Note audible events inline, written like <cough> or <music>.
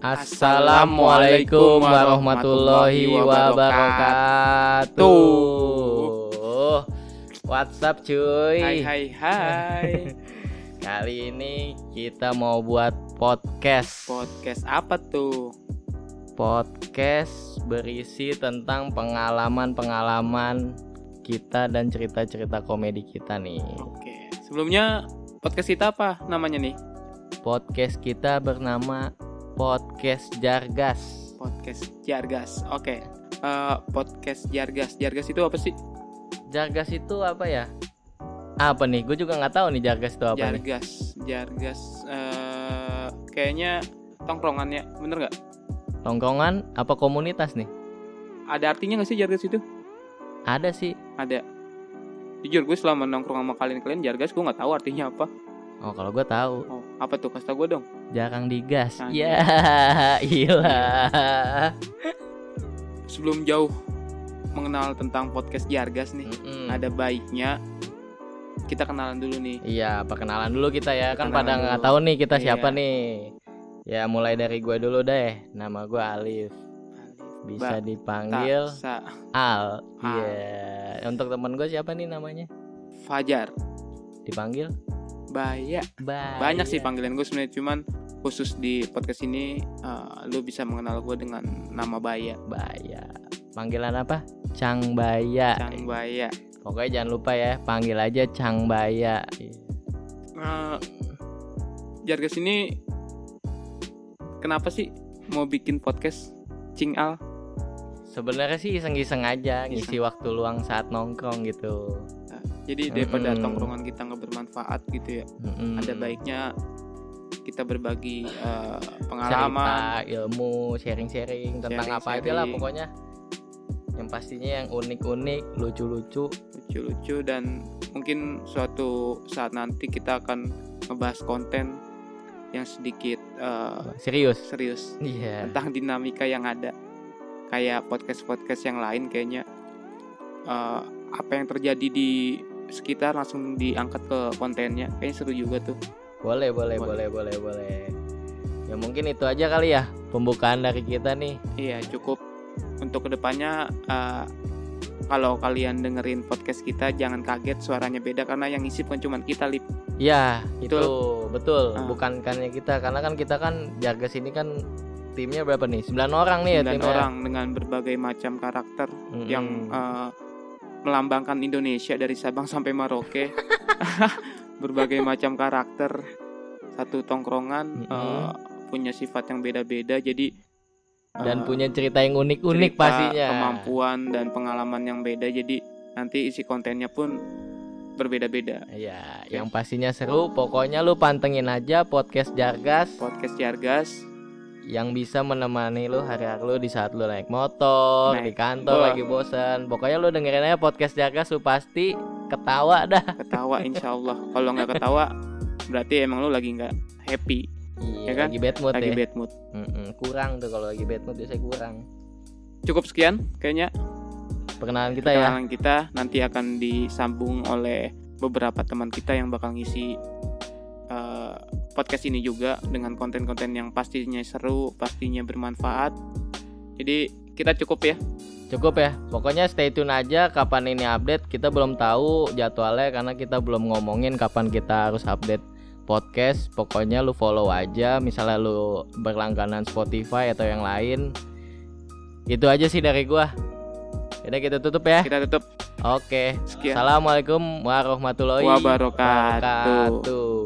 Assalamualaikum warahmatullahi wabarakatuh. WhatsApp cuy. Hai hai hai. <laughs> Kali ini kita mau buat podcast. Podcast apa tuh? Podcast berisi tentang pengalaman-pengalaman kita dan cerita-cerita komedi kita nih. Oke. Sebelumnya podcast kita apa namanya nih? Podcast kita bernama Podcast Jargas. Podcast Jargas. Oke. Eh, podcast Jargas. Jargas itu apa sih? Jargas itu apa ya? Apa nih? Gue juga nggak tahu nih Jargas itu apa nih. Jargas. Jargas. eh kayaknya tongkrongan ya. Bener nggak? Tongkrongan apa komunitas nih? Ada artinya nggak sih Jargas itu? Ada sih. Ada. Jujur gue selama nongkrong sama kalian-kalian Jargas gue nggak tahu artinya apa. Oh kalau gue tahu. Oh, apa tuh? Kasih tau gue dong. Jarang digas. Nah, Ya, iya. Sebelum jauh mengenal tentang podcast Jargas nih, Mm-mm. ada baiknya kita kenalan dulu nih. Iya, perkenalan dulu kita ya. Kan pada nggak tahu nih kita Iya. siapa nih. Ya mulai dari gue dulu deh. Nama gue Alif. Bisa Ba- dipanggil Taksa Al. Iya. Untuk teman gue siapa nih namanya? Fajar Dipanggil Baya Bay. banyak sih panggilan gue sebenarnya cuman khusus di podcast ini eh, lu bisa mengenal gue dengan nama Baya Baya. Panggilan apa? Cang Baya. Cang Baya Pokoknya jangan lupa ya, panggil aja Cang Baya. Iya. Eh, Jargas ini kenapa sih mau bikin podcast Cing Al Sebenarnya sih iseng-iseng aja ngisi waktu luang saat nongkrong gitu. Nah, jadi daripada Mm-mm. tongkrongan kita nggak bermanfaat gitu ya Mm-mm. ada baiknya kita berbagi cerita, pengalaman ilmu, sharing-sharing tentang apa aja lah pokoknya. Yang pastinya yang unik-unik, lucu-lucu. lucu-lucu dan mungkin suatu saat nanti kita akan ngebahas konten yang sedikit eh, Serius. serius Iya. tentang dinamika yang ada kayak podcast podcast yang lain kayaknya eh, apa yang terjadi di sekitar langsung diangkat ke kontennya kayaknya seru juga tuh Boleh, boleh, boleh, boleh, boleh. Ya mungkin itu aja kali ya pembukaan dari kita nih. iya cukup untuk ke depannya eh, kalau kalian dengerin podcast kita jangan kaget suaranya beda karena yang ngisi bukan cuma kita lip Ya, itu betul. Ah. Bukan karena kita karena kan kita kan Jargas ini kan timnya berapa nih? 9 orang nih ya sembilan timnya. orang dengan berbagai macam karakter Mm-mm. yang eh, melambangkan Indonesia dari Sabang sampai Merauke <laughs> berbagai macam karakter satu tongkrongan Mm-mm. eh, punya sifat yang beda-beda jadi dan eh, punya cerita yang unik-unik pastinya. kemampuan dan pengalaman yang beda jadi nanti isi kontennya pun berbeda-beda Iya, yang pastinya seru. Pokoknya lu pantengin aja podcast Jargas podcast Jargas yang bisa menemani lu hari-hari lu di saat lu naik motor, Naik. di kantor Wah. lagi bosan. Pokoknya lu dengerin aja podcast Jargas lu pasti ketawa dah. ketawa insya Allah kalau nggak ketawa berarti emang lu lagi nggak happy Iya, Ya kan? lagi bad mood lagi ya. bad mood Mm-mm, kurang tuh kalau lagi bad mood biasanya kurang. cukup sekian kayaknya Perkenalan kita ya. Perkenalan kita nanti akan disambung oleh beberapa teman kita yang bakal ngisi eh, podcast ini juga dengan konten-konten yang pastinya seru, pastinya bermanfaat. Jadi kita cukup ya. Cukup ya. Pokoknya stay tune aja kapan ini update. Kita belum tahu jadwalnya karena kita belum ngomongin kapan kita harus update podcast. Pokoknya lu follow aja misalnya lu berlangganan Spotify atau yang lain. Itu aja sih dari gua. Udah kita tutup ya. Kita tutup Oke. sekian. Assalamualaikum warahmatullahi Wabarakatuh. wabarakatuh.